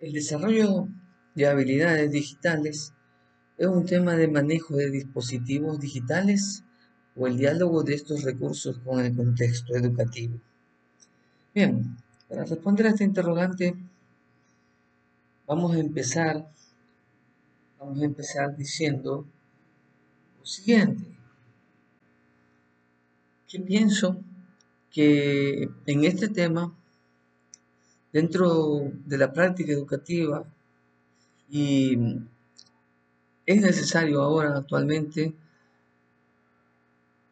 El desarrollo de habilidades digitales es un tema de manejo de dispositivos digitales o el diálogo de estos recursos con el contexto educativo. Bien, para responder a esta interrogante, vamos a empezar, vamos a empezar diciendo lo siguiente. Que pienso que en este tema dentro de la práctica educativa y es necesario ahora actualmente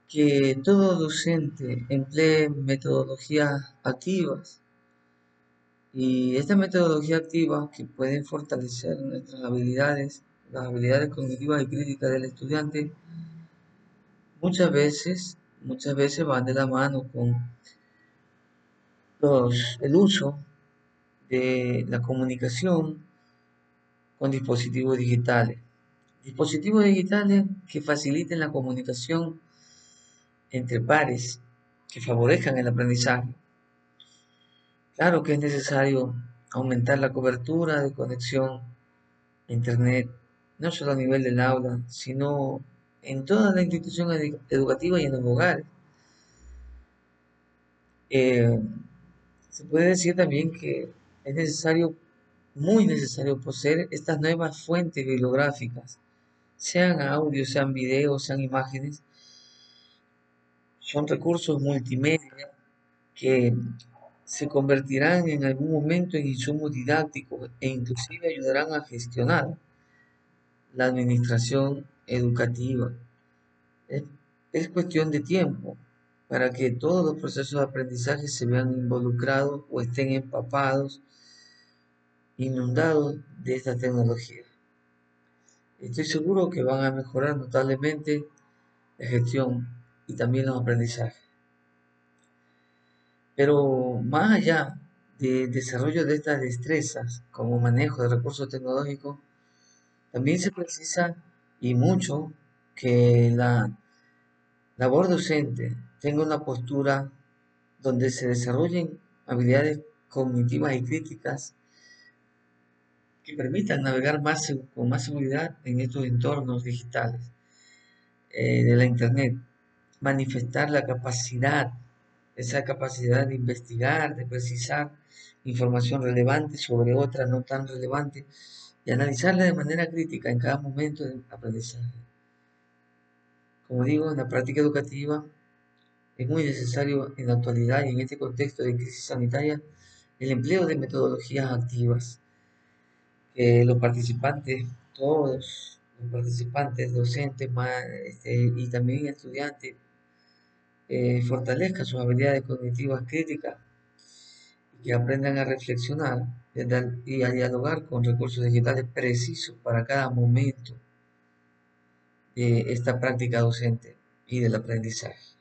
que todo docente emplee metodologías activas. Y esta metodología activa que pueden fortalecer nuestras habilidades, las habilidades cognitivas y críticas del estudiante, muchas veces, muchas veces van de la mano con los, el uso de la comunicación con dispositivos digitales. Dispositivos digitales que faciliten la comunicación entre pares, que favorezcan el aprendizaje. Claro que es necesario aumentar la cobertura de conexión a Internet, no solo a nivel del aula, sino en toda la institución educativa y en los hogares. Eh, se puede decir también que es necesario, muy necesario poseer estas nuevas fuentes bibliográficas, sean audio, sean videos, sean imágenes. Son recursos multimedia que se convertirán en algún momento en insumos didácticos e inclusive ayudarán a gestionar la administración educativa. Es, es, cuestión de tiempo para que todos los procesos de aprendizaje se vean involucrados o estén empapados inundados de esta tecnología. Estoy seguro que van a mejorar notablemente la gestión y también los aprendizajes. Pero más allá del desarrollo de estas destrezas como manejo de recursos tecnológicos, también se precisa y mucho que la labor docente tenga una postura donde se desarrollen habilidades cognitivas y críticas que permitan navegar más, con más seguridad en estos entornos digitales eh, de la Internet. Manifestar la capacidad, esa capacidad de investigar, de precisar información relevante sobre otra no tan relevante y analizarla de manera crítica en cada momento del aprendizaje. Como digo, en la práctica educativa es muy necesario en la actualidad y en este contexto de crisis sanitaria el empleo de metodologías activas que los participantes, todos los participantes, docentes este, y también estudiantes, eh, fortalezcan sus habilidades cognitivas críticas y que aprendan a reflexionar y a dialogar con recursos digitales precisos para cada momento de esta práctica docente y del aprendizaje.